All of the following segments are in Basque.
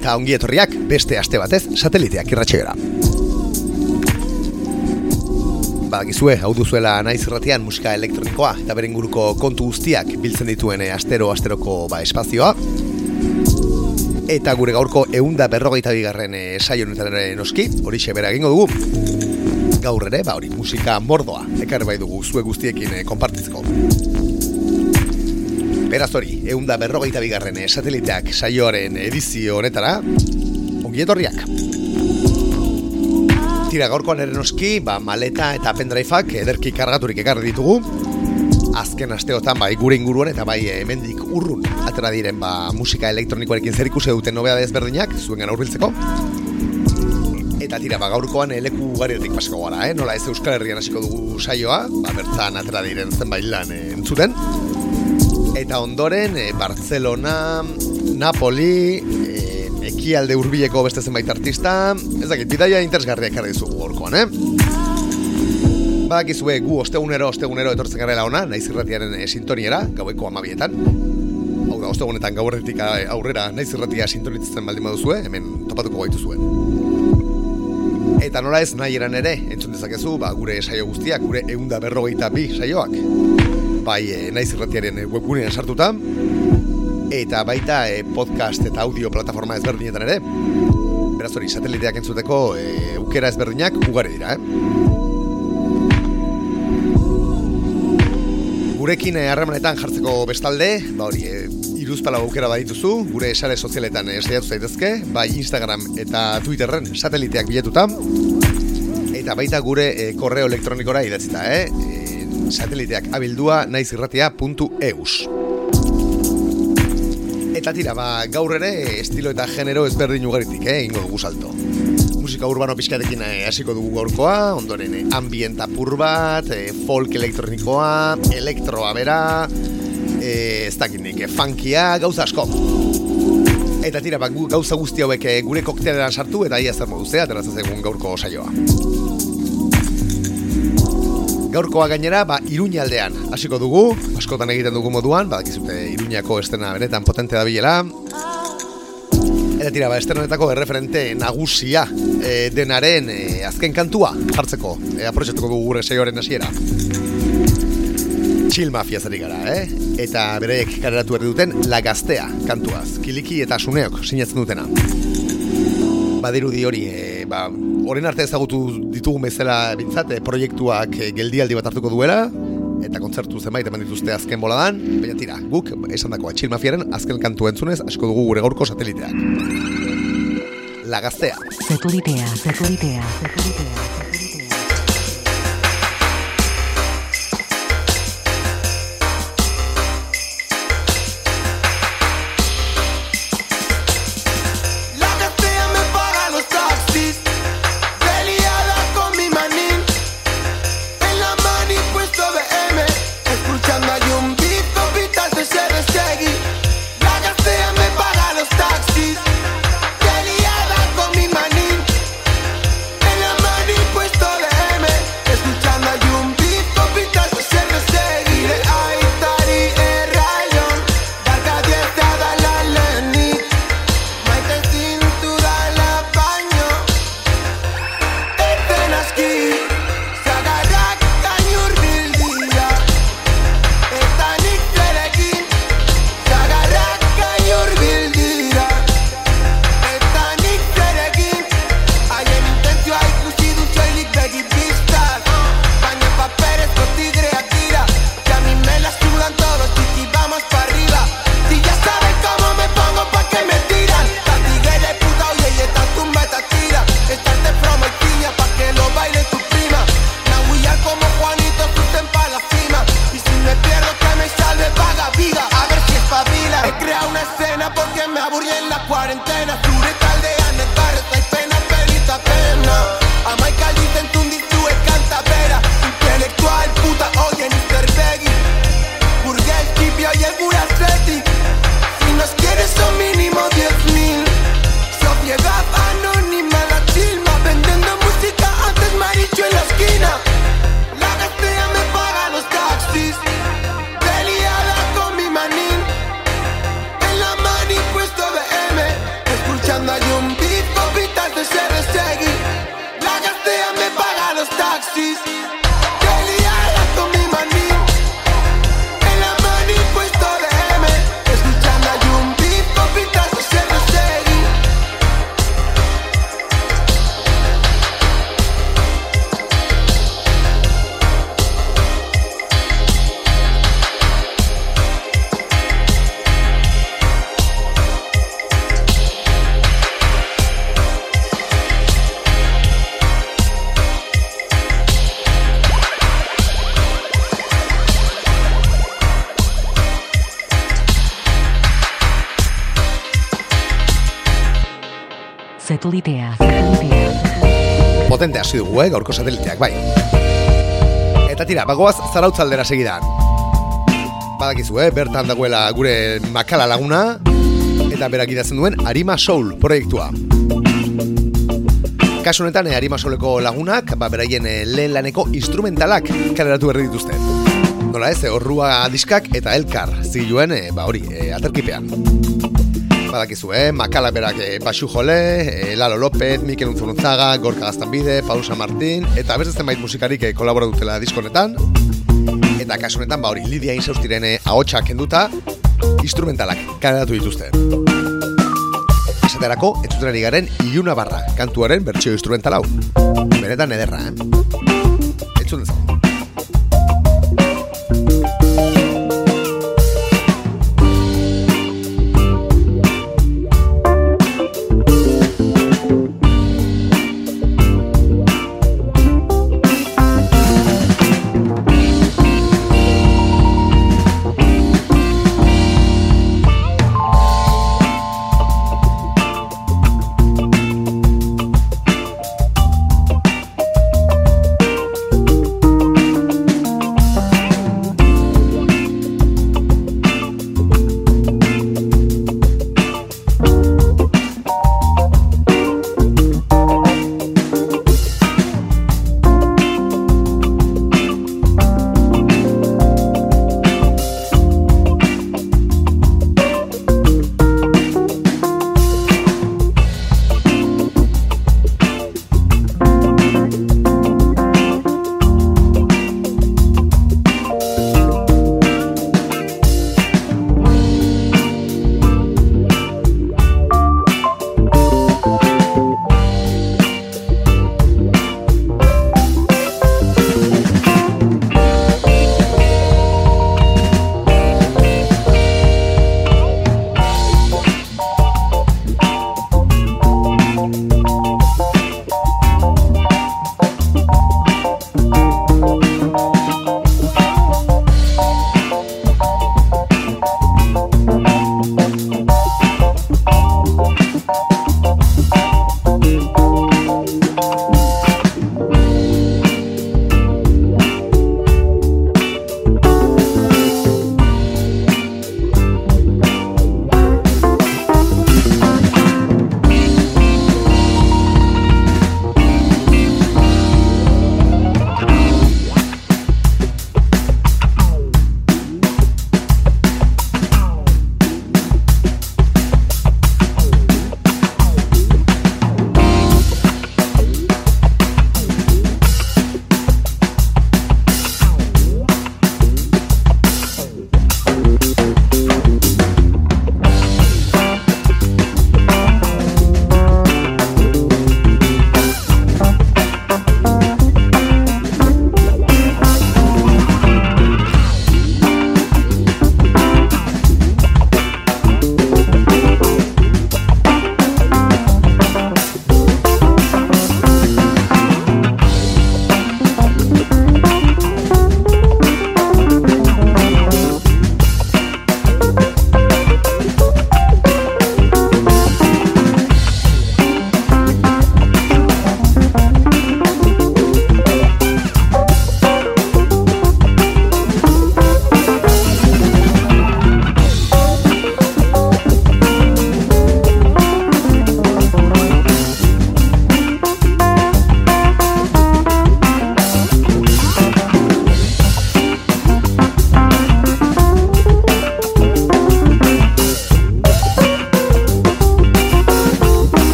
eta ongi etorriak beste aste batez sateliteak irratxegera. Badakizue, hau duzuela naiz irratian musika elektronikoa eta beren inguruko kontu guztiak biltzen dituen eh, astero-asteroko ba, espazioa. Eta gure gaurko eunda berrogeita bigarren eh, saio noski, hori bera egingo dugu. Gaur ere, ba hori musika mordoa, ekar bai dugu zue guztiekin eh, konpartitzeko. Beraz hori, eunda berrogeita bigarren eh, sateliteak saioaren edizio honetara, ongi etorriak. Tira gaurkoan ere noski, ba, maleta eta pendriveak ederki kargaturik ekarri ditugu. Azken asteotan bai gure inguruan eta bai eh, hemendik urrun atera diren ba, musika elektronikoarekin zer ikusi duten nobea desberdinak, zuen hurbiltzeko. Eta tira, ba, gaurkoan eh, leku ugariretik pasako gara, eh? Nola ez Euskal Herrian hasiko dugu saioa, ba, bertan atera diren zenbait lan eh, entzuten. Eta ondoren, e, Barcelona, Napoli, e, ekialde hurbileko beste zenbait artista, ez dakit, bidaia interesgarriak ekarri dizugu gorkoan, eh? Badakizue gu ostegunero, ostegunero etortzen garela ona, naiz irratiaren e, sintoniera, gaueko amabietan. Hau da, ostegunetan gaurretik aurrera naiz irratia sintonitzen baldin baduzue, hemen topatuko gaitu zuen. Eta nola ez nahi eran ere, entzun dezakezu, ba, gure saio guztiak, gure eunda berrogeita bi saioak, bai e, naiz irratiaren webgunean sartuta, eta baita e, podcast eta audio plataforma ezberdinetan ere. Beraz hori, sateliteak entzuteko e, ukera ezberdinak ugari dira, eh? Gurekin eh, harremanetan jartzeko bestalde, ba hori, e, iruzpala aukera badituzu, gure sare sozialetan e, zaitezke, bai Instagram eta Twitterren sateliteak biletuta, eta baita gure e, korreo elektronikora idatzita, eh? Sateliteak abildua naizirratia.eus. Eta tira, ba, gaur ere estilo eta genero ezberdin ugaritik, eh, ingo dugu salto. Musika urbano pixkatekin eh, hasiko dugu gaurkoa, ondoren eh, ambient apur bat, eh, folk elektronikoa, elektroa bera, eh, ez dakit nik, eh, funkia, gauza asko. Eta tira, ba, gauza guzti hauek eh, gure kokteleran sartu eta ia zer ateratzen zaigun gaurko saioa. Gaurkoa gainera, ba, Iruña aldean hasiko dugu, askotan egiten dugu moduan, badakizute Iruñako estena benetan potente da bilela. Eta tira, ba, estena honetako erreferente nagusia e, denaren e, azken kantua jartzeko, e, aprotxatuko dugu gure saioaren hasiera. Chill Mafia zari gara, eh? Eta bereek kareratu berri duten La Gaztea kantuaz, kiliki eta suneok sinatzen dutena. Badirudi hori, e, ba, orain arte ezagutu ditugun bezala bintzat, e, proiektuak e, geldialdi bat hartuko duela, eta kontzertu zenbait eman dituzte azken boladan, baina tira, guk esan dakoa Chill Mafiaren azken kantu entzunez, asko dugu gure gaurko sateliteak. La Gaztea. Satelitea, satelitea, satelitea. Potente hasi dugu, eh, gaurko sateliteak, bai. Eta tira, bagoaz zarautzaldera segidan. Badakizu, eh, bertan dagoela gure makala laguna, eta berak idazten duen Arima Soul proiektua. Kasu honetan, eh, Arima Souleko lagunak, ba, beraien eh, lehen laneko instrumentalak kaleratu berri dituzte. Nola ez, eh, horrua diskak eta elkar ziluen, eh, ba hori, eh, aterkipean. Badakizu, eh? Makala berak eh, Baxu Jole, eh, Lalo López, Mikel Unzurunzaga, Gorka Gaztanbide, Paul San Martín, eta beste zenbait musikarik eh, kolabora dutela diskonetan. Eta kasu honetan, ba hori, Lidia Insaustiren eh, ahotsak kenduta, instrumentalak kaleratu dituzte. Esaterako, entzuten ari garen Iluna Barra, kantuaren bertsio instrumental hau. Benetan ederra, eh?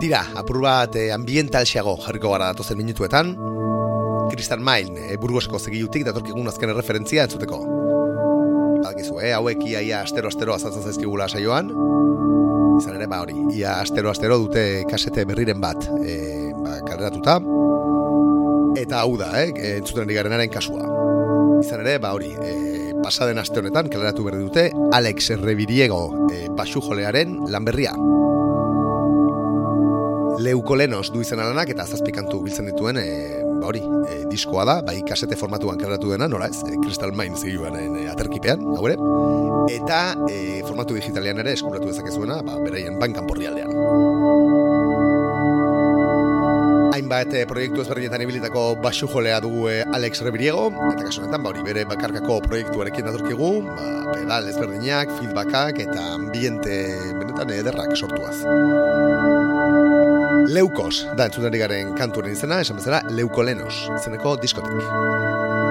Tira, apur bat eh, ambientalxeago jarriko gara datozen minutuetan. Kristan Main, eh, burgosko zegilutik datorkigun azken referentzia entzuteko. Badakizu, eh, hauek ia, ia astero-astero azaltzen zaizkigula saioan. Izan ere, ba hori, ia astero-astero dute kasete berriren bat eh, ba, kaleratuta. Eta hau da, eh, entzuten ari garenaren kasua. Izan ere, ba hori, eh, pasaden aste honetan kaleratu berri dute Alex Rebiriego eh, basu jolearen lan berria. Leukolenos du izena lanak eta zazpikantu biltzen dituen e, ba hori, e, diskoa da, bai kasete formatuan karratu dena, nola ez, e, Crystal Minds egioan e, aterkipean, hau ere, eta e, formatu digitalean ere eskuratu dezakezuena, ba, beraien bankan porri aldean. Hainbat e, proiektu ezberdinetan ibilitako basu jolea dugu e, Alex Rebiriego, eta kasu honetan, ba, hori bere bakarkako proiektuarekin datorkigu, ba, pedal ezberdinak, feedbackak eta ambiente benetan ederrak sortuaz. Leukos, da entzuten garen kantuaren izena, esan bezala Leukolenos, izeneko diskotek.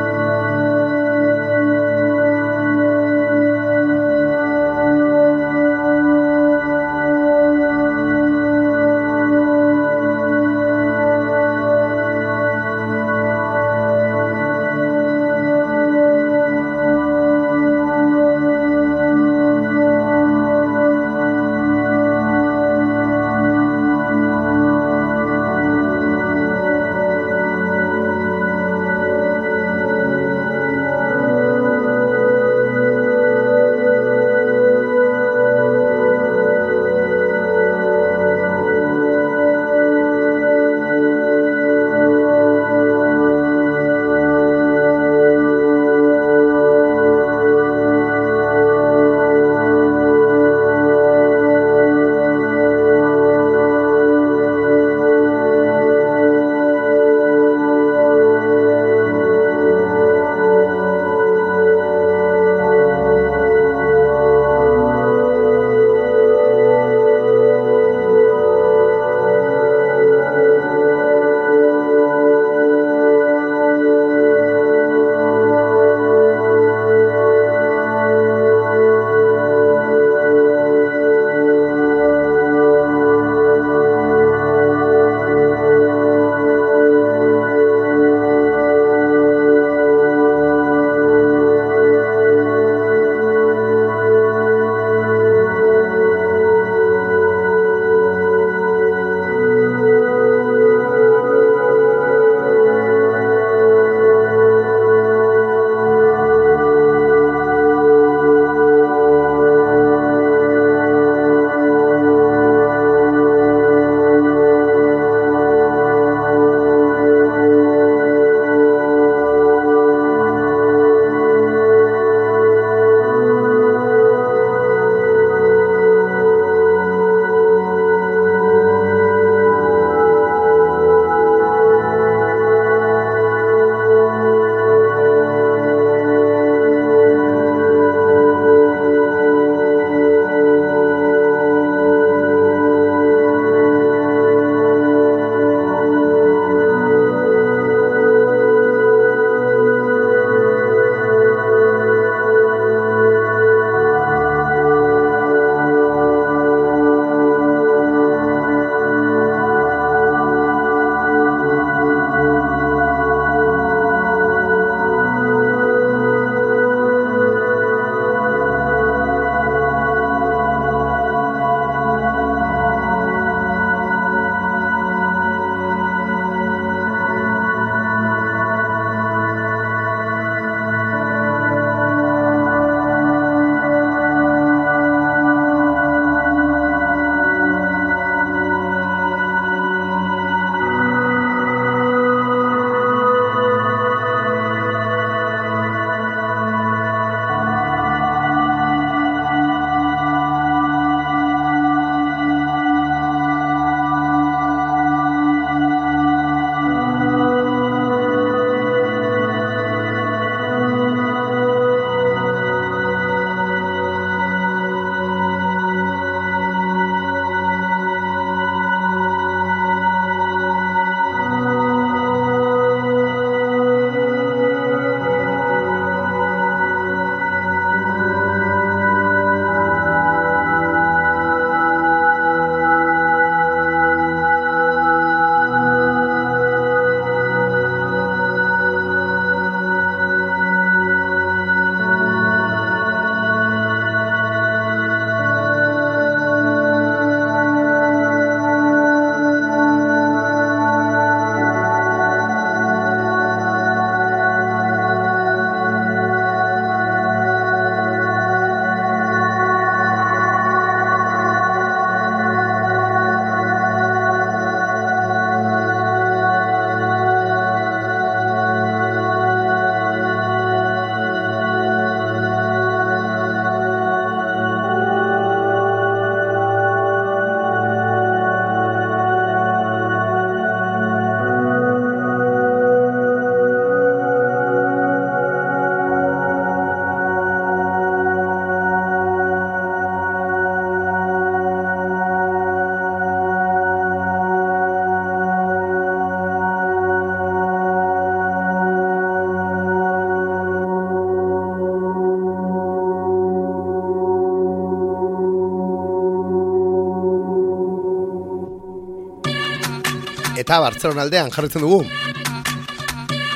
Eta Bartzelona aldean jarritzen dugu.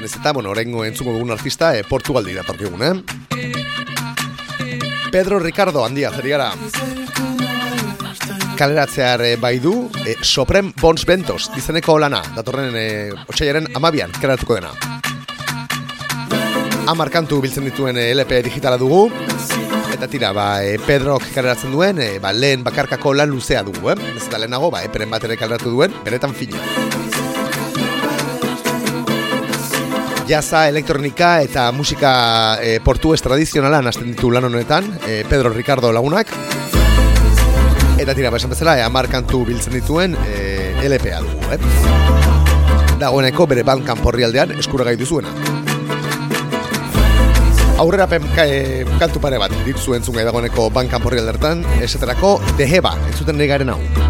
Nez eta, bueno, orengo entzuko dugun artista e, Portugaldi da parkigun, eh? Pedro Ricardo handia zeri gara. Kaleratzear e, bai du, e, Soprem Bons Bentos, izeneko lana, datorren e, otxaiaren amabian, kaleratuko dena. Amar kantu biltzen dituen LP digitala dugu, eta tira, ba, e, Pedrok kaleratzen duen, e, ba, lehen bakarkako lan luzea dugu, eh? Ez eta lehenago, ba, eperen bat ere kaleratu duen, benetan fina. Jaza, elektronika eta musika e, portuez tradizionala nazten ditu lan honetan, e, Pedro Ricardo lagunak. Eta tira, ba, esan bezala, e, amar kantu biltzen dituen e, LPA dugu, eh? Dagoeneko bere bankan porri aldean eskuragai duzuena. Aurrera pen, e, kantu pare bat ditzu entzun gai dagoeneko bankan porri aldertan, esaterako Deheba, entzuten nahi garen hau.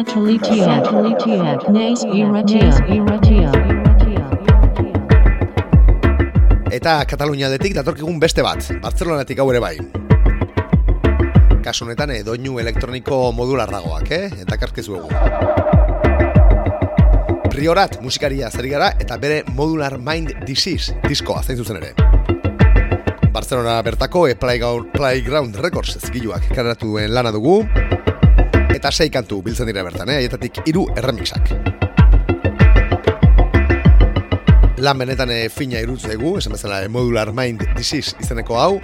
Satellitio. Satellitio. Nes irratia. Irratia. Eta Katalunia aldetik datorkigun beste bat, Bartzelonatik hau ere bai. Kasu honetan eh, doinu elektroniko modularragoak, eh? Eta karkezu egun. Priorat musikaria zari gara eta bere Modular Mind Disease diskoa zain zuzen ere. Barcelona bertako e, Playground, Playground Records zigiluak kareratu duen lana dugu eta sei kantu biltzen dira bertan, eh? Aietatik hiru erremixak. Lan benetan e, fina irutzegu, esan bezala e, Modular Mind Disease izeneko hau.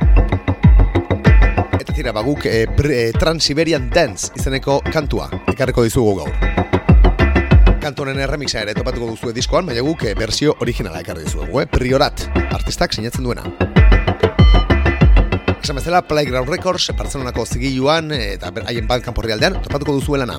Eta tira baguk e, e, Trans-Siberian Dance izeneko kantua, ekarriko dizugu gaur. Kantonen erremixa ere topatuko duzu diskoan, baina guk berzio originala ekarri dizuegu, eh? Priorat, artistak sinatzen duena. Esan bezala, Playground Records, Barcelonako zigiluan, eta haien bat kanporri aldean, topatuko duzuelana.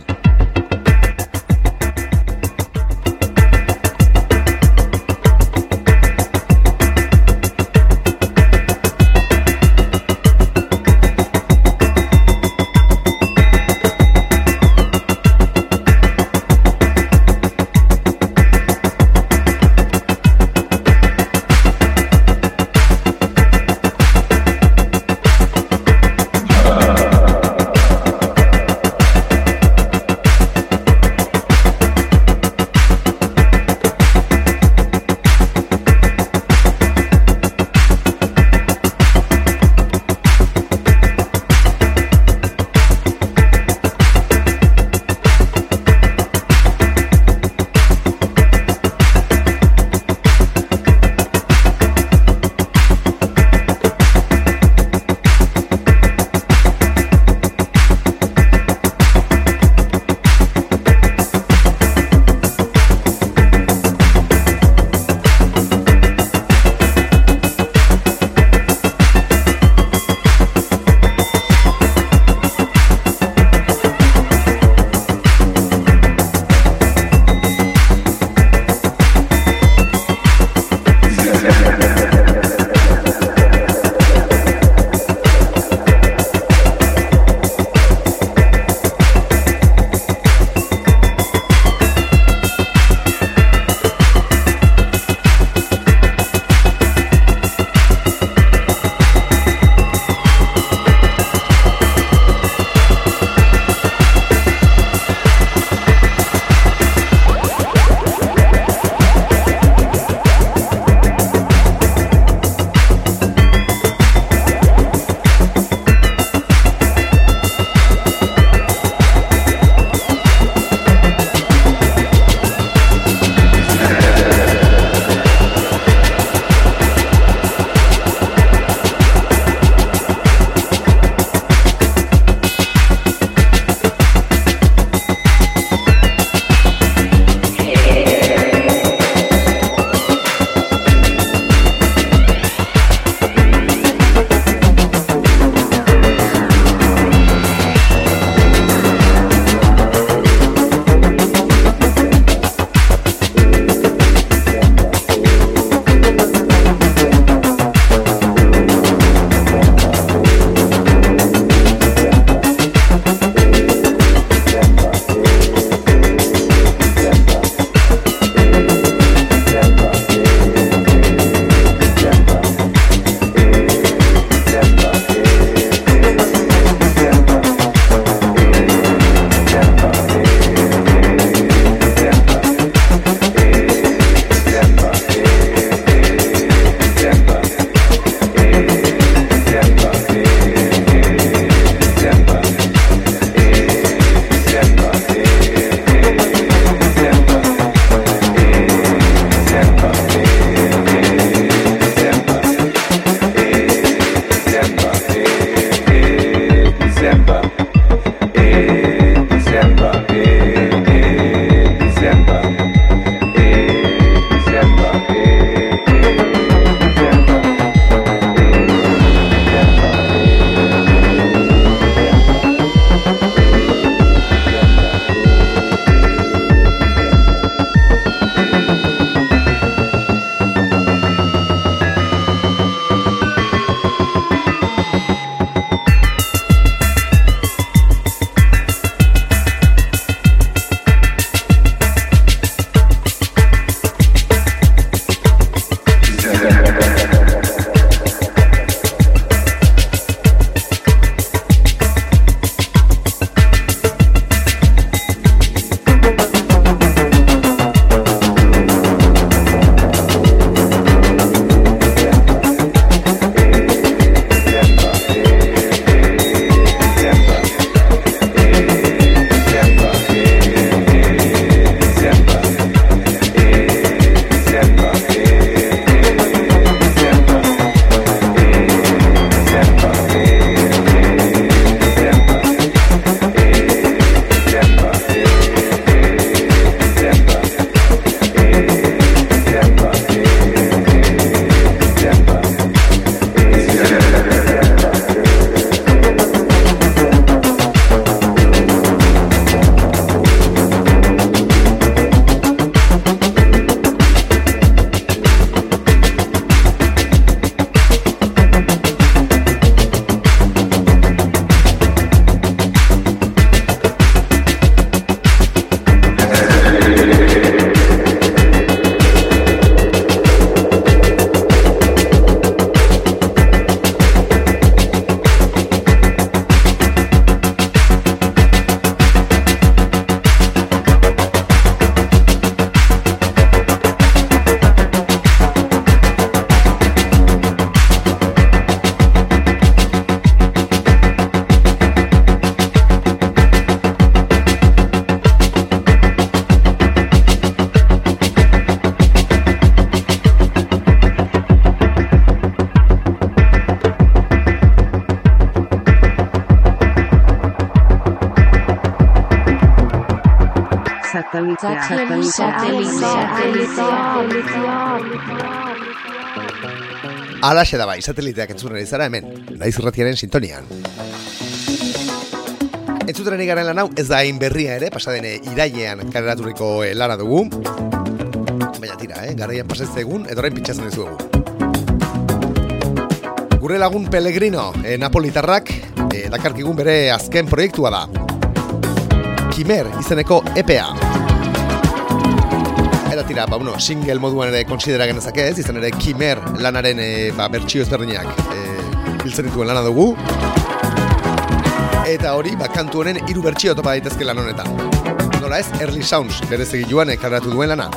Alaxe da bai, sateliteak entzuten ari zara hemen, naiz irratiaren sintonian. Entzuten ari garen lan hau, ez da hain berria ere, pasadene irailean kareraturiko eh, lana dugu. Baina tira, eh? garaian pasatze egun, edo orain pitzatzen dizuegu. Gure lagun Pellegrino, eh, Napolitarrak, eh, dakarkigun bere azken proiektua da. Kimer izeneko E EPA. Tira, ba, bueno, single moduan ere konsidera genezake ez, izan ere Kimer lanaren e, ba, bertxio ezberdinak e, biltzen dituen lana dugu. Eta hori, ba, kantu honen hiru bertsio topa daitezke lan honetan. Nola ez, Early Sounds bere joan ekarratu duen lana.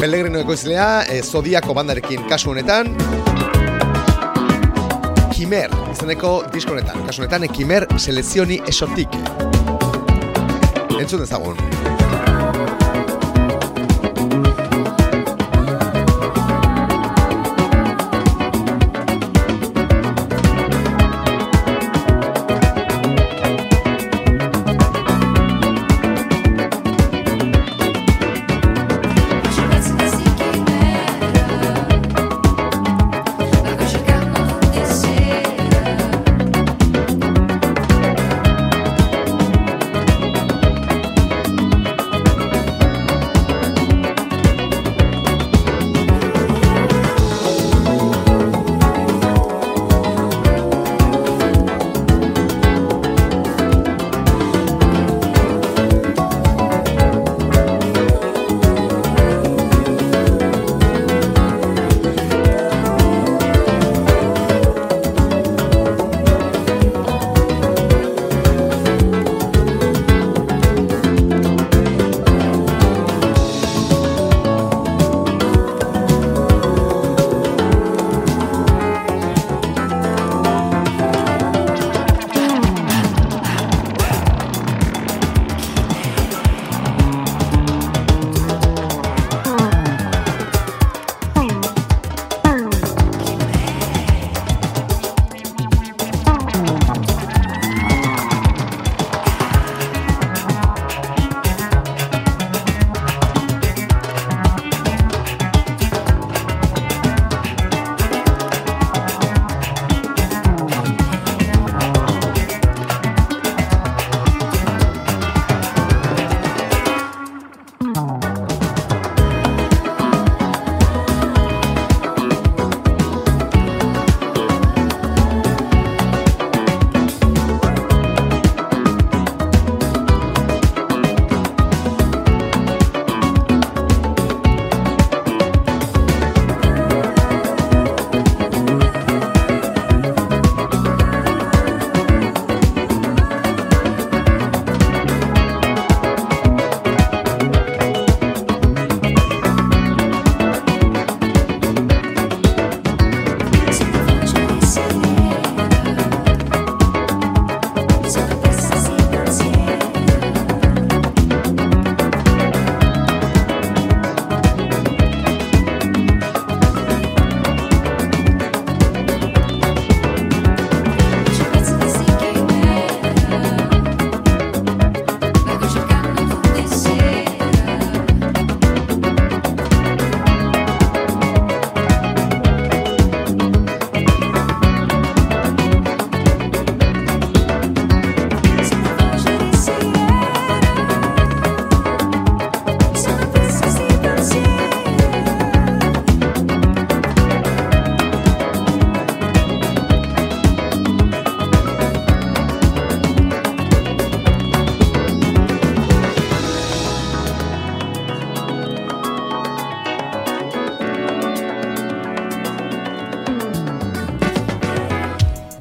Pellegrino ekoizlea, e, Zodiako bandarekin kasu honetan, Kimer izeneko disko honetan. Kasu honetan, Kimer selezioni esotik. Entzun dezagun.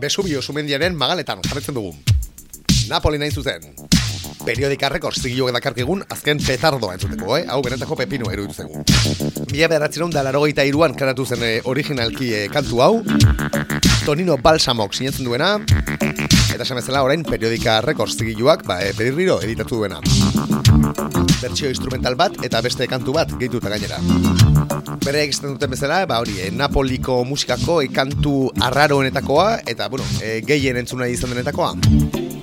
Vesubio sumendiaren magaletan jarretzen dugu. Napoli nahi zuzen. Periodika rekord zigilok dakarkigun azken petardoa entzuteko, eh? Hau benetako pepino eruditu zegu. Mila beratzen da larogeita iruan karatu zen eh, originalki eh, kantu hau. Tonino Balsamok sinetzen duena. Eta esan bezala orain periodika rekord zigiluak ba, eh, berirriro editatu duena. Bertsio instrumental bat eta beste kantu bat gehituta gainera. Bere egizten duten bezala, ba hori, eh, Napoliko musikako eh, kantu arraroenetakoa eta, bueno, eh, gehien entzuna izan denetakoa.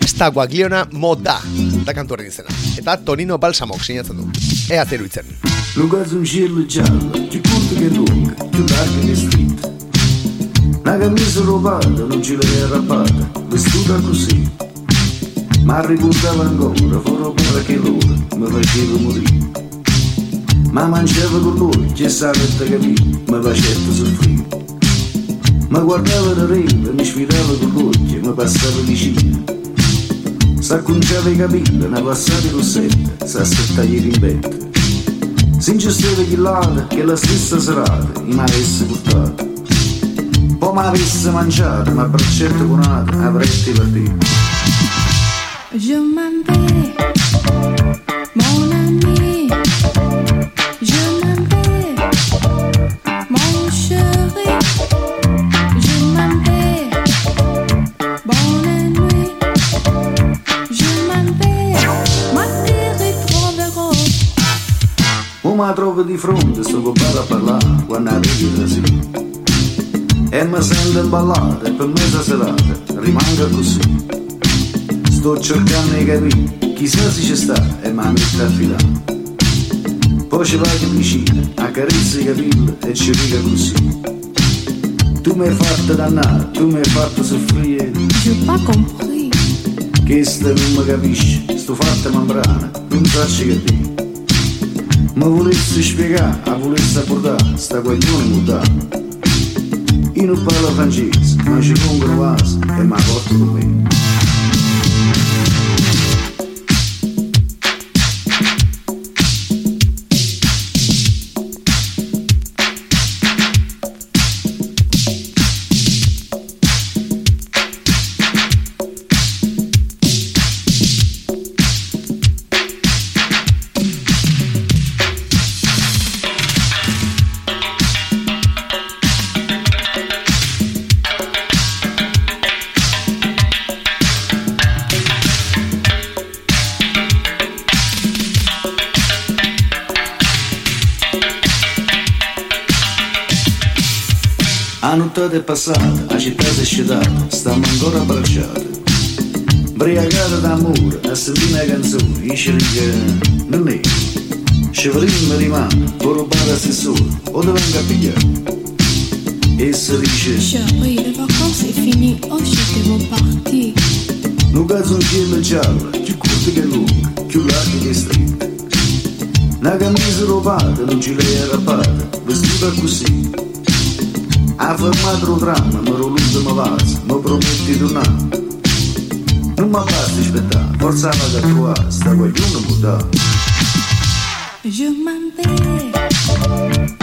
Esta Guagliona Moda da kantuaren izena. Eta Tonino Balsamok sinatzen du. Ea zeru itzen. Lungați un gelo più corto che lunga, più larga che stretta. Una camisa rubata, non ce l'hai arrappata, vestuta così. Ma ricordava ancora, foro pure che l'ora, mi faceva morire. Ma mangiava con lui, che sapeva capire, mi faceva soffrire. Ma guardava da riva, mi sfidava con l'occhio, mi passava vicino. S'acconciava i capelli, una passata rossetta, s'aspettava in petto. Si ingesteva chillata che la stessa serata mi avesse portato. Poi mi avesse mangiato, ma braccetto cunato avresti partito. Je m'en vais, mon ami. Je m'en vais, mon chéri. Je m'en vais, bonne nuit. Je m'en vais, ma ti ritroverò. O mi trovo di fronte, sto a parlare quando arrivi da sì. E mi sento imballata e per me sta serata rimanga così. Sto cercando di capire chissà se ci sta e mi mette a filare. Poi ci vai vicino, accarezza i capelli e ci riga così. Tu mi hai fatto dannare, tu mi hai fatto soffrire. J'ai pas compris. Che sta non mi capisce, sto fatto membrana, non faccio capire. Ma volessi spiegare, ma volessi approdare, sta guaglione mutata. E no pëllë dhe mas gjicë Në e grëvas E do gotë bucătărie lei Și vrem rima Porubara se sur O de lângă pe ea Et cerise Și apoi le vacances e fini Oh, j'étais bon parti. Nu gați un gel geală Ci curte de lung Chiu lacă de stric N-a gamiză robată Nu gilea rapată Vestiba cu si A format o dramă Mă rolând de mă vas Mă prometi de un an Nu mă pas de șpetat forza la tua, sta guaglione mutata. Je m'en vais,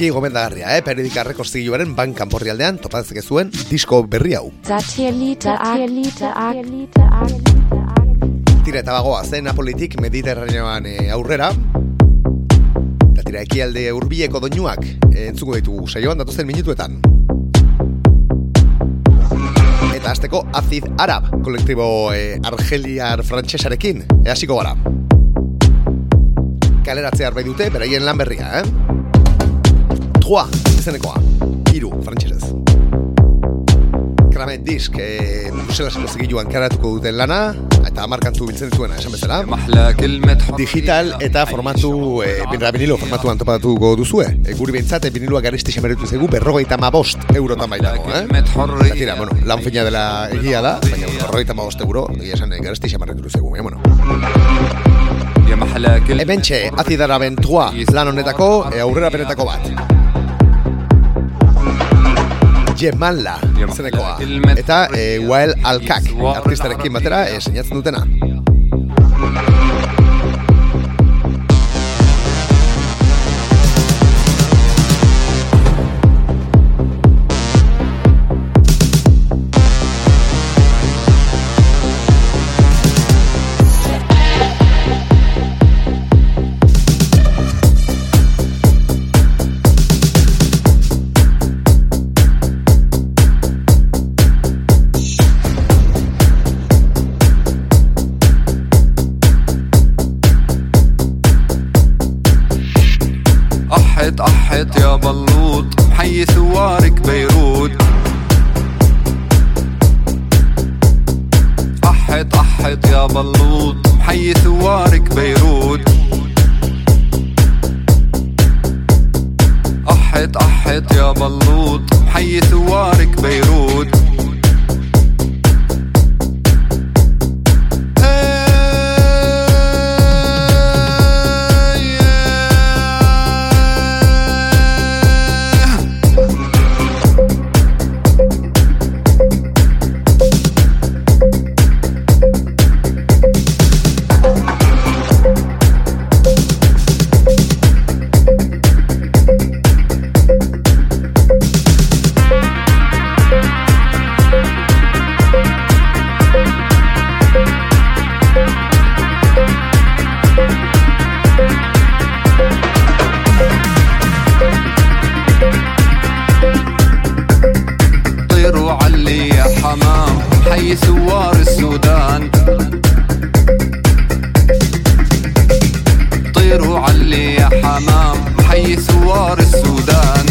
Biziki gomendagarria, eh? Periodika rekostigiluaren bankan borri aldean topatzeke zuen disko berri hau. Tira eta bagoa zen Napolitik Mediterraneoan eh, aurrera. Eta tira ekialde hurbileko doinuak eh, entzuko ditugu saioan datozen minutuetan. Eta azteko Azid Arab, kolektibo eh, argeliar frantsesarekin, e, hasiko gara. Kaleratzea arbait dute, beraien lan berria, eh? Joa, izenekoa, iru, frantxerez. Kramet disk, e, Bruselas emozik joan karatuko duten lana, eta amarkantu biltzen dituena, esan bezala. Digital eta formatu, eh, e, binilo formatu antopatu duzue. E, guri bintzate, biniloa garizti semeretu zegu, berrogei eta mabost eurotan baitago, eh? Zatira, bueno, lan fina dela egia da, baina berrogei eta mabost euro, egia esan, garizti semeretu zegu, baina, bueno. Ebentxe, azidara bentua, lan honetako, e, aurrera penetako. Aurrera penetako bat. Jemanla, izenekoa. Eta e, Wael Alkak, artistarekin batera, e, sinatzen dutena. الحمام حي سوار السودان. طيروا علي يا حمام حي سوار السودان.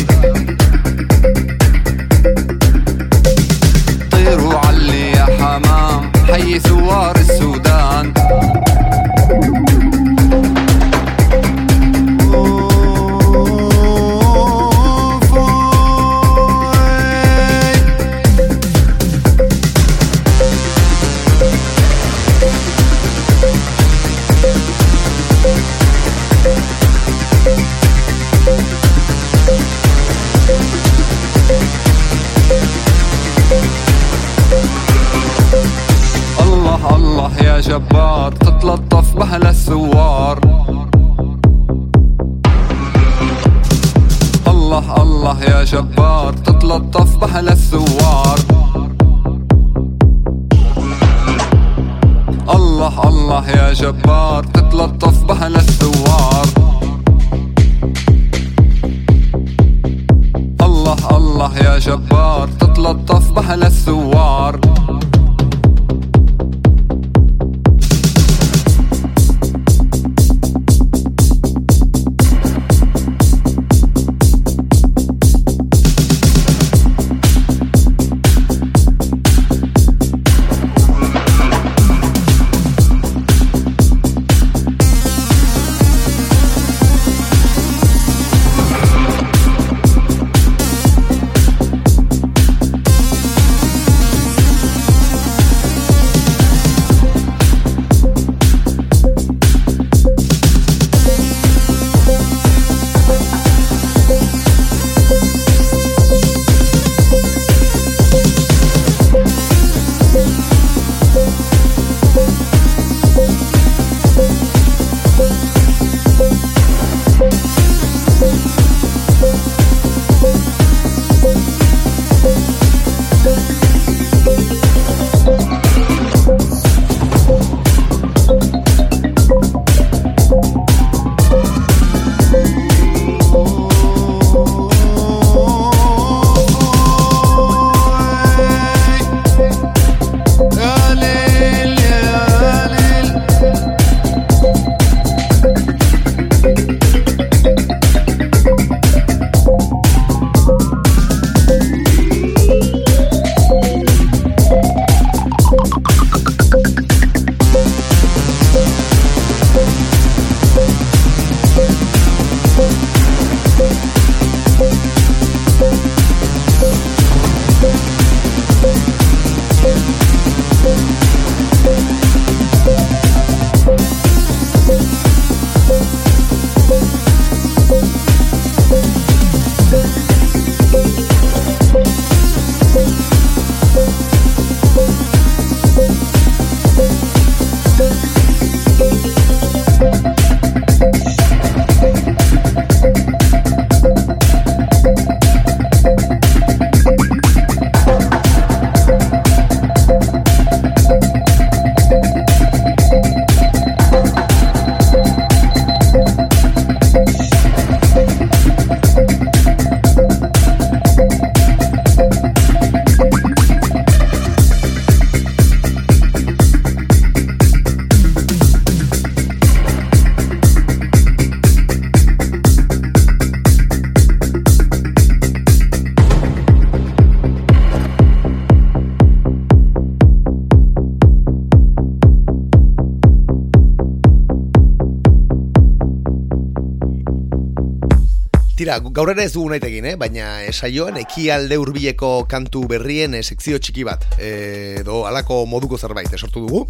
Tira, gaur ere ez dugu nahi egin, eh? baina eh, saioan ekialde hurbileko kantu berrien eh, sekzio txiki bat, eh, edo alako moduko zerbait, sortu dugu.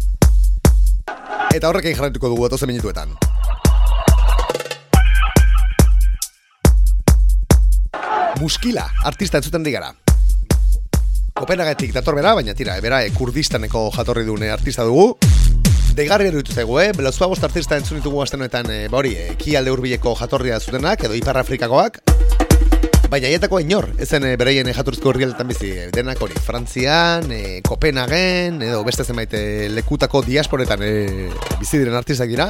Eta horrekin jarraituko dugu atozen minutuetan. Muskila, artista entzuten digara. Kopenhagetik dator bera, baina tira, bera, e, kurdistaneko jatorri dune artista dugu. Deigarri eruditu zaigu, eh? Belazua bost artista entzun ditugu honetan, eh, ba hori, eh, ekialde hurbileko jatorria zutenak, edo Ipar Afrikakoak. Baina aietako inor, ezen e, beraien e, jatorrizko herrialdetan bizi, e, denak hori, Frantzian, e, Kopenhagen, edo beste zenbait e, lekutako diasporetan e, bizi diren artistak dira.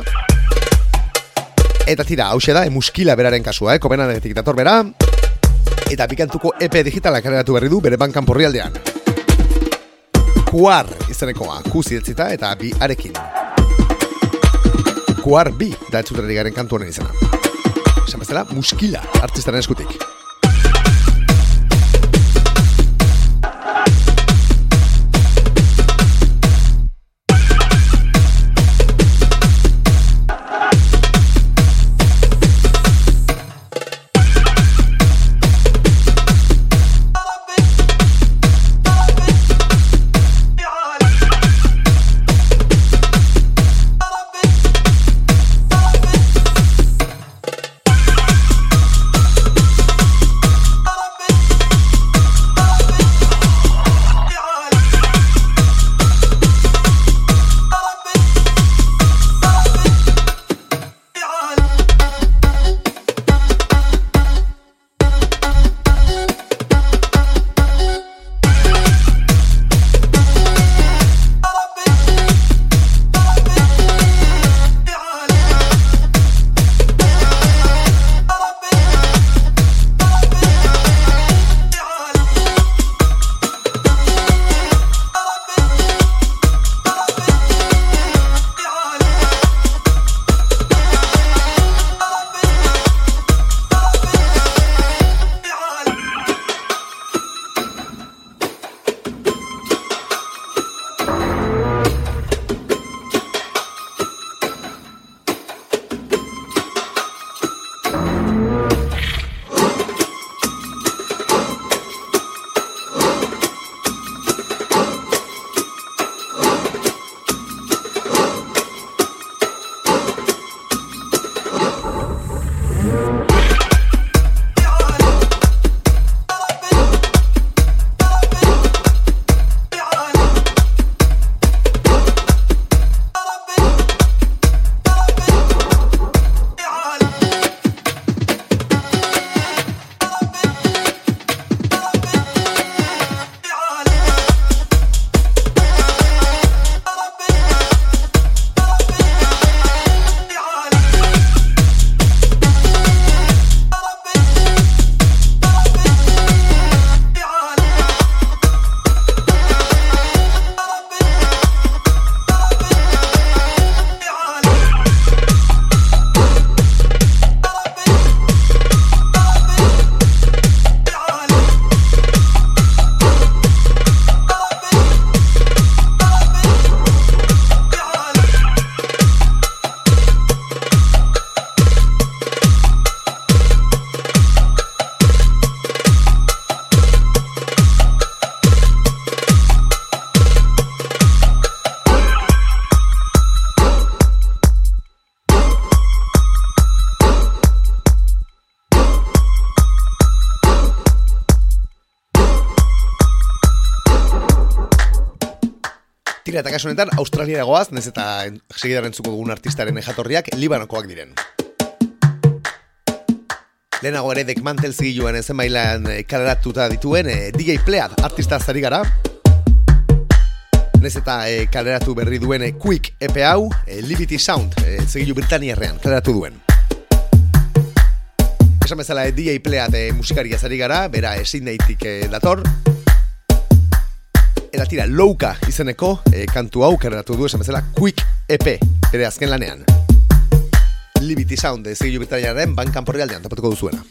Eta tira, hause da, e, muskila beraren kasua, eh? Kopenhagetik dator bera, eta bikantuko EP digitala kareratu berri du bere bankan porrialdean. Kuar izenekoa, kuzi eta bi arekin. Kuar bi da entzuten garen kantu honen izena. Esan bezala, muskila artistaren eskutik. Kasu honetan, Australia goaz, nez eta segidaren zuko dugun artistaren jatorriak Libanokoak diren. Lehenago ere dekmantel zigiluen ezen bailan kaleratuta dituen eh, DJ Pleiad artista zari gara. Nez eta eh, kaleratu berri duen eh, Quick EP hau, eh, Liberty Sound, eh, zigilu Britaniarrean kaleratu duen. Esan bezala eh, DJ Pleiad eh, musikaria zari gara, bera ezin daitik eh, dator. Eta tira, louka izeneko eh, kantu hau kaleratu du esan bezala Quick EP, bere azken lanean. Liberty Sound, eh, zigilu Britaniarren bankan porrealdean topatuko duzuena.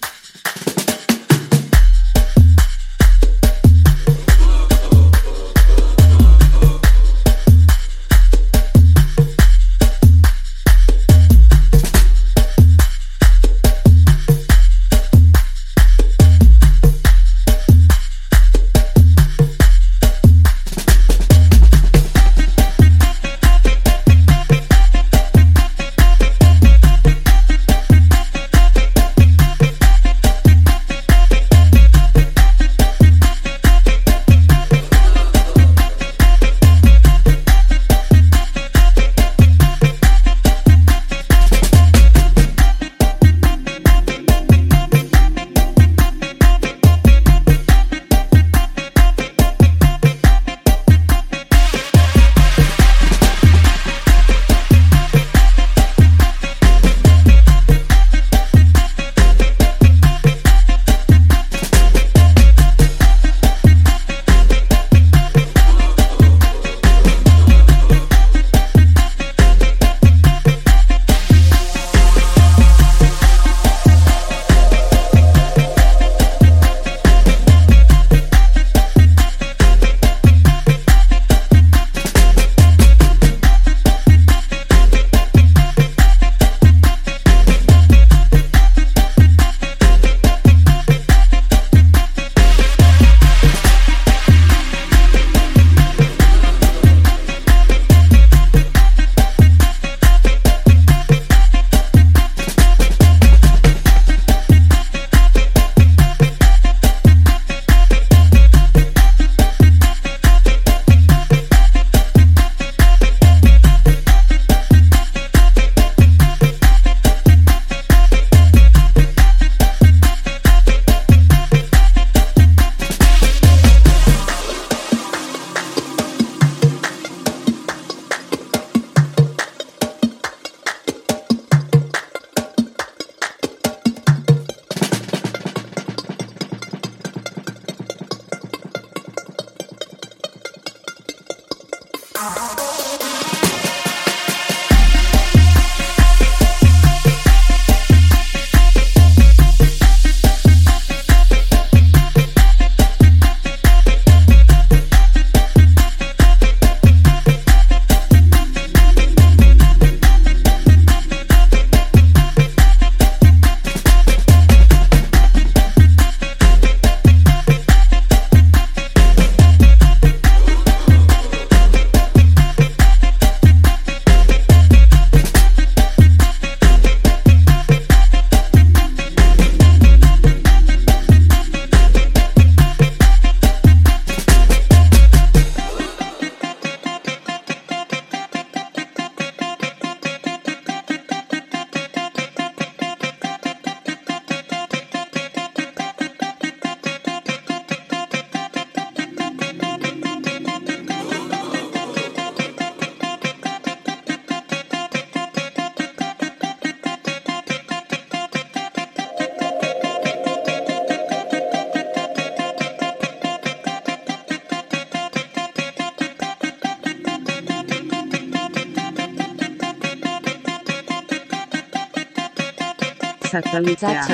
Satelitea.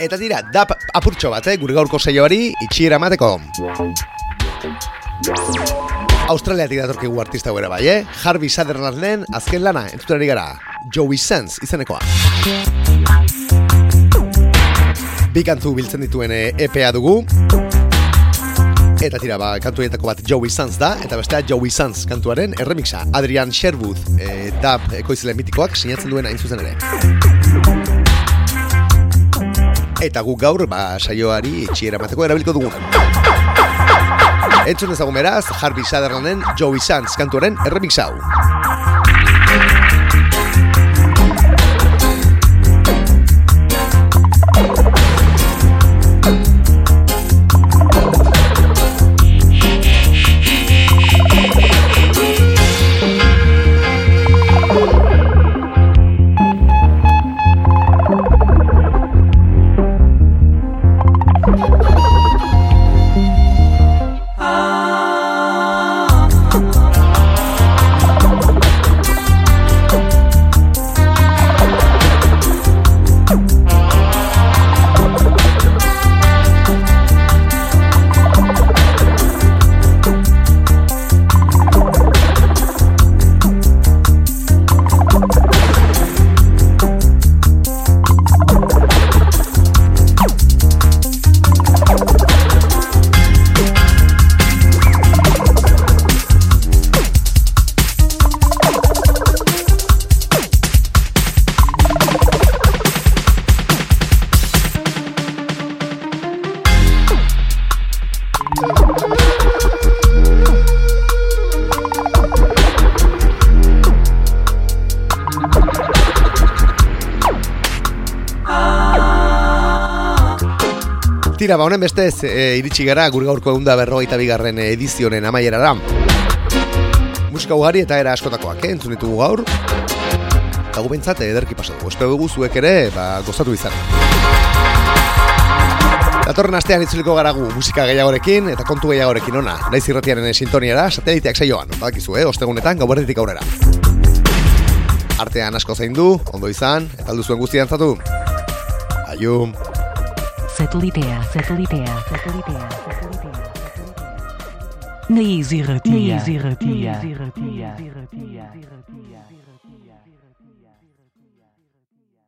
Eta dira, dap apurtxo bat, eh, gure gaurko saioari itxiera emateko. Australiatik datorkigu artista guera bai, eh? Harvey Sutherlanden azken lana, entzuten ari gara, Joey Sands izenekoa. Bi kantu biltzen dituen eh, EPA dugu. Eta tira, ba, kantu horietako bat Joey Sands da, eta bestea Joey Sands kantuaren erremixa. Adrian Sherwood, e, dab ekoizile mitikoak, sinatzen duen hain zuzen ere. Eta guk gaur, ba, saioari itxiera mateko erabiliko dugun. Entzun ezagun beraz, Harvey Sutherlanden Joey Sands kantuaren erremix hau. Tira, ba, honen bestez e, iritsi gara gure gaurko egun da berrogeita bigarren edizionen amaiera da. Musika ugari eta era askotakoak, eh? entzun ditugu gaur. Eta gu bentsat ederki pasatu. Espero dugu zuek ere, ba, gozatu izan. Datorren astean itzuliko gara gu musika gehiagorekin eta kontu gehiagorekin ona. Naiz irratiaren sintoniara, sateliteak saioan. Badakizu, eh? Ostegunetan, gauberditik aurrera. Artean asko zein du, ondo izan, eta aldu zuen guztian zatu. Aium. Satelitea, satelitea, satelitea, satelitea. Naiz irratia. Naiz irratia. Naiz irratia.